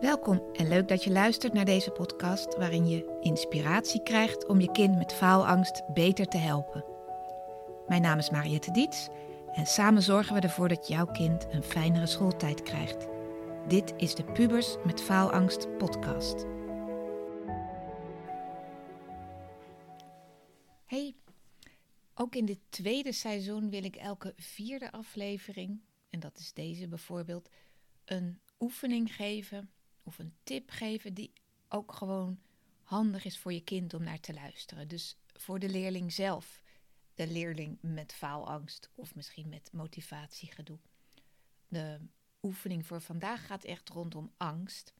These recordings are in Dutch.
Welkom en leuk dat je luistert naar deze podcast waarin je inspiratie krijgt om je kind met faalangst beter te helpen. Mijn naam is Mariette Diets en samen zorgen we ervoor dat jouw kind een fijnere schooltijd krijgt. Dit is de Pubers met Faalangst podcast. Hey, ook in dit tweede seizoen wil ik elke vierde aflevering, en dat is deze bijvoorbeeld, een oefening geven of een tip geven die ook gewoon handig is voor je kind om naar te luisteren. Dus voor de leerling zelf, de leerling met faalangst of misschien met motivatiegedoe. De oefening voor vandaag gaat echt rondom angst.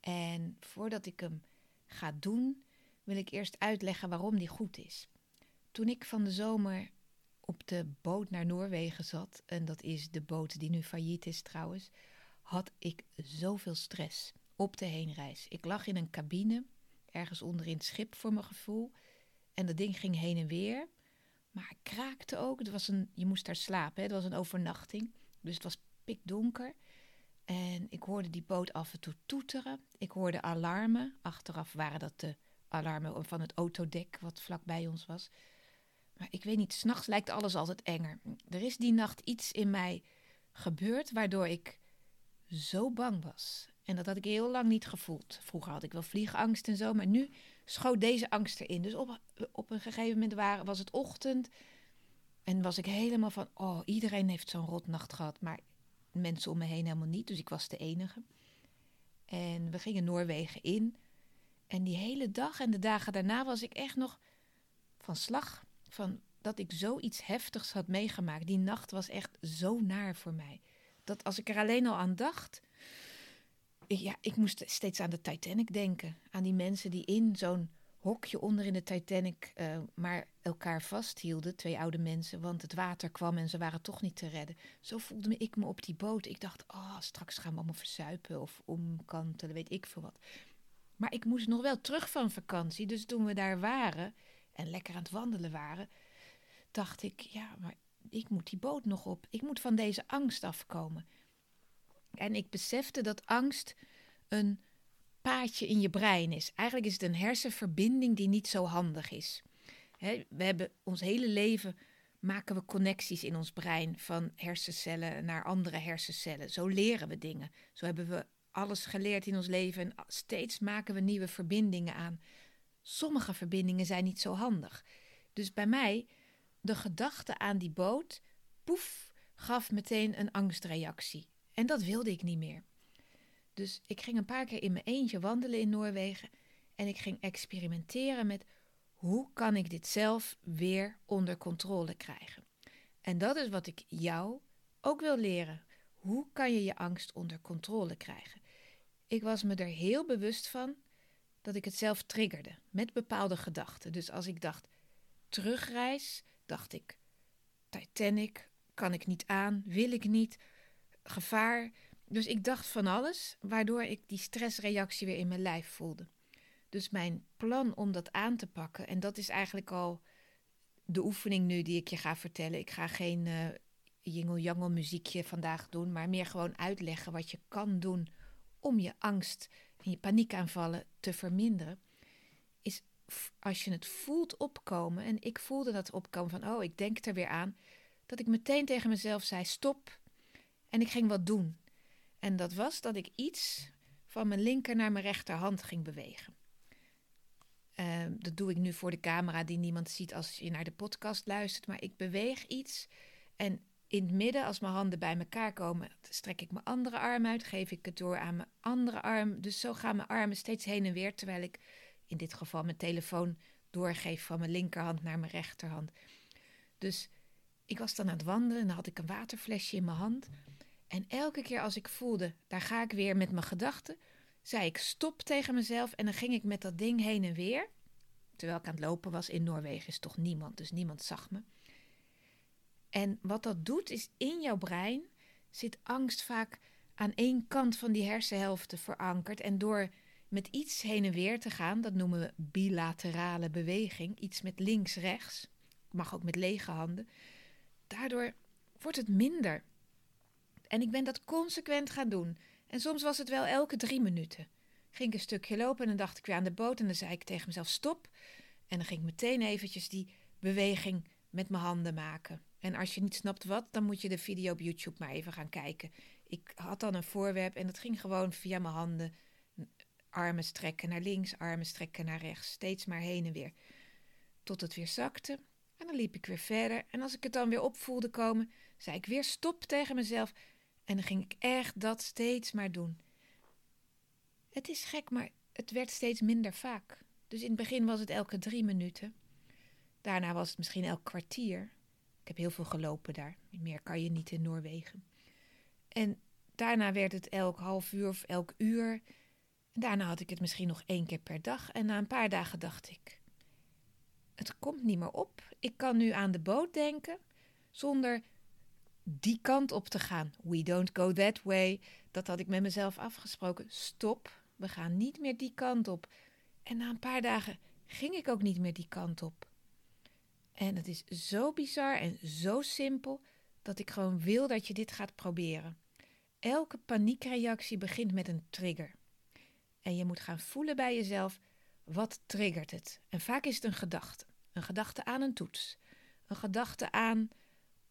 En voordat ik hem ga doen, wil ik eerst uitleggen waarom die goed is. Toen ik van de zomer op de boot naar Noorwegen zat, en dat is de boot die nu failliet is trouwens, had ik zoveel stress op de heenreis. Ik lag in een cabine, ergens onderin het schip voor mijn gevoel. En dat ding ging heen en weer. Maar kraakte ook. Het was een, je moest daar slapen, hè? het was een overnachting. Dus het was pikdonker. En ik hoorde die boot af en toe toeteren. Ik hoorde alarmen. Achteraf waren dat de alarmen van het autodek wat vlakbij ons was. Maar ik weet niet, s'nachts lijkt alles altijd enger. Er is die nacht iets in mij gebeurd waardoor ik zo bang was. En dat had ik heel lang niet gevoeld. Vroeger had ik wel vliegangst en zo, maar nu schoot deze angst erin. Dus op, op een gegeven moment was het ochtend en was ik helemaal van, oh, iedereen heeft zo'n rotnacht gehad, maar mensen om me heen helemaal niet. Dus ik was de enige. En we gingen Noorwegen in. En die hele dag en de dagen daarna was ik echt nog van slag. Van dat ik zoiets heftigs had meegemaakt. Die nacht was echt zo naar voor mij dat als ik er alleen al aan dacht. Ja, ik moest steeds aan de Titanic denken. Aan die mensen die in zo'n hokje onder in de Titanic uh, maar elkaar vasthielden. Twee oude mensen, want het water kwam en ze waren toch niet te redden. Zo voelde ik me op die boot. Ik dacht, oh, straks gaan we allemaal verzuipen of omkantelen, weet ik veel wat. Maar ik moest nog wel terug van vakantie. Dus toen we daar waren en lekker aan het wandelen waren, dacht ik, ja, maar ik moet die boot nog op. Ik moet van deze angst afkomen. En ik besefte dat angst een paadje in je brein is. Eigenlijk is het een hersenverbinding die niet zo handig is. we hebben ons hele leven maken we connecties in ons brein van hersencellen naar andere hersencellen. Zo leren we dingen. Zo hebben we alles geleerd in ons leven en steeds maken we nieuwe verbindingen aan. Sommige verbindingen zijn niet zo handig. Dus bij mij de gedachte aan die boot, poef, gaf meteen een angstreactie. En dat wilde ik niet meer. Dus ik ging een paar keer in mijn eentje wandelen in Noorwegen en ik ging experimenteren met hoe kan ik dit zelf weer onder controle krijgen. En dat is wat ik jou ook wil leren. Hoe kan je je angst onder controle krijgen? Ik was me er heel bewust van dat ik het zelf triggerde met bepaalde gedachten. Dus als ik dacht terugreis, dacht ik. Titanic, kan ik niet aan, wil ik niet, gevaar. Dus ik dacht van alles, waardoor ik die stressreactie weer in mijn lijf voelde. Dus mijn plan om dat aan te pakken, en dat is eigenlijk al de oefening nu die ik je ga vertellen. Ik ga geen uh, jingle-jangle muziekje vandaag doen, maar meer gewoon uitleggen wat je kan doen om je angst en je paniekaanvallen te verminderen als je het voelt opkomen, en ik voelde dat opkomen van, oh, ik denk er weer aan, dat ik meteen tegen mezelf zei, stop, en ik ging wat doen. En dat was dat ik iets van mijn linker naar mijn rechterhand ging bewegen. Uh, dat doe ik nu voor de camera die niemand ziet als je naar de podcast luistert, maar ik beweeg iets en in het midden, als mijn handen bij elkaar komen, strek ik mijn andere arm uit, geef ik het door aan mijn andere arm. Dus zo gaan mijn armen steeds heen en weer, terwijl ik in dit geval mijn telefoon doorgeef van mijn linkerhand naar mijn rechterhand. Dus ik was dan aan het wandelen en dan had ik een waterflesje in mijn hand. En elke keer als ik voelde, daar ga ik weer met mijn gedachten, zei ik stop tegen mezelf en dan ging ik met dat ding heen en weer. Terwijl ik aan het lopen was in Noorwegen is toch niemand, dus niemand zag me. En wat dat doet is in jouw brein zit angst vaak aan één kant van die hersenhelften verankerd en door met iets heen en weer te gaan. Dat noemen we bilaterale beweging. Iets met links-rechts. Mag ook met lege handen. Daardoor wordt het minder. En ik ben dat consequent gaan doen. En soms was het wel elke drie minuten. Ging ik een stukje lopen en dan dacht ik weer aan de boot en dan zei ik tegen mezelf stop. En dan ging ik meteen eventjes die beweging met mijn handen maken. En als je niet snapt wat, dan moet je de video op YouTube maar even gaan kijken. Ik had dan een voorwerp en dat ging gewoon via mijn handen. Armen strekken naar links, armen strekken naar rechts. Steeds maar heen en weer. Tot het weer zakte. En dan liep ik weer verder. En als ik het dan weer op voelde komen, zei ik weer stop tegen mezelf. En dan ging ik echt dat steeds maar doen. Het is gek, maar het werd steeds minder vaak. Dus in het begin was het elke drie minuten. Daarna was het misschien elk kwartier. Ik heb heel veel gelopen daar. Meer kan je niet in Noorwegen. En daarna werd het elk half uur of elk uur. Daarna had ik het misschien nog één keer per dag. En na een paar dagen dacht ik: Het komt niet meer op. Ik kan nu aan de boot denken zonder die kant op te gaan. We don't go that way. Dat had ik met mezelf afgesproken. Stop, we gaan niet meer die kant op. En na een paar dagen ging ik ook niet meer die kant op. En het is zo bizar en zo simpel dat ik gewoon wil dat je dit gaat proberen. Elke paniekreactie begint met een trigger. En je moet gaan voelen bij jezelf wat triggert het. En vaak is het een gedachte. Een gedachte aan een toets. Een gedachte aan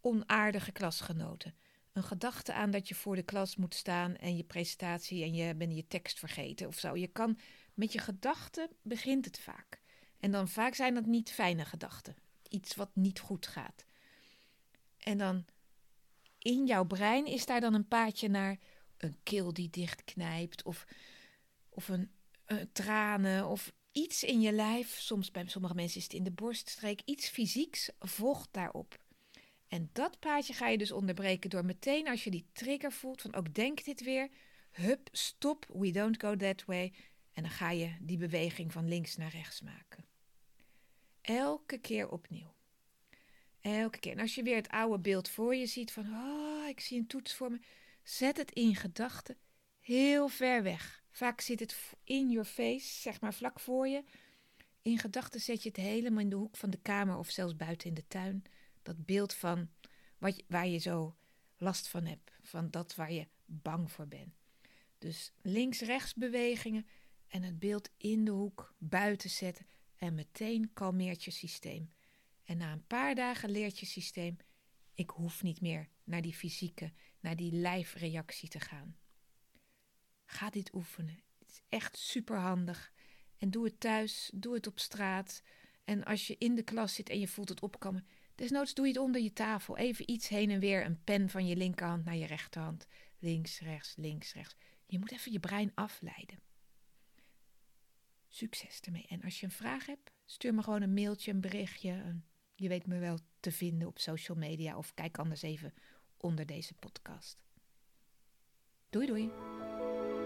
onaardige klasgenoten. Een gedachte aan dat je voor de klas moet staan en je presentatie en je bent je tekst vergeten of zo. Je kan met je gedachten begint het vaak. En dan vaak zijn dat niet fijne gedachten. Iets wat niet goed gaat. En dan in jouw brein is daar dan een paadje naar een keel die dichtknijpt of, of een, een tranen of iets in je lijf. Soms bij sommige mensen is het in de borststreek. Iets fysieks volgt daarop. En dat paadje ga je dus onderbreken door meteen als je die trigger voelt van ook denk dit weer, hup, stop, we don't go that way. En dan ga je die beweging van links naar rechts maken. Elke keer opnieuw. Elke keer. En als je weer het oude beeld voor je ziet van, oh, ik zie een toets voor me, zet het in gedachten heel ver weg. Vaak zit het in your face, zeg maar vlak voor je. In gedachten zet je het helemaal in de hoek van de kamer of zelfs buiten in de tuin dat beeld van wat, waar je zo last van hebt, van dat waar je bang voor bent. Dus links-rechts bewegingen en het beeld in de hoek buiten zetten en meteen kalmeert je systeem. En na een paar dagen leert je systeem: ik hoef niet meer naar die fysieke, naar die lijfreactie te gaan. Ga dit oefenen. Het is echt superhandig. En doe het thuis, doe het op straat. En als je in de klas zit en je voelt het opkomen, Desnoods doe je het onder je tafel. Even iets heen en weer. Een pen van je linkerhand naar je rechterhand. Links, rechts, links, rechts. Je moet even je brein afleiden. Succes ermee. En als je een vraag hebt, stuur me gewoon een mailtje, een berichtje. Je weet me wel te vinden op social media of kijk anders even onder deze podcast. Doei doei.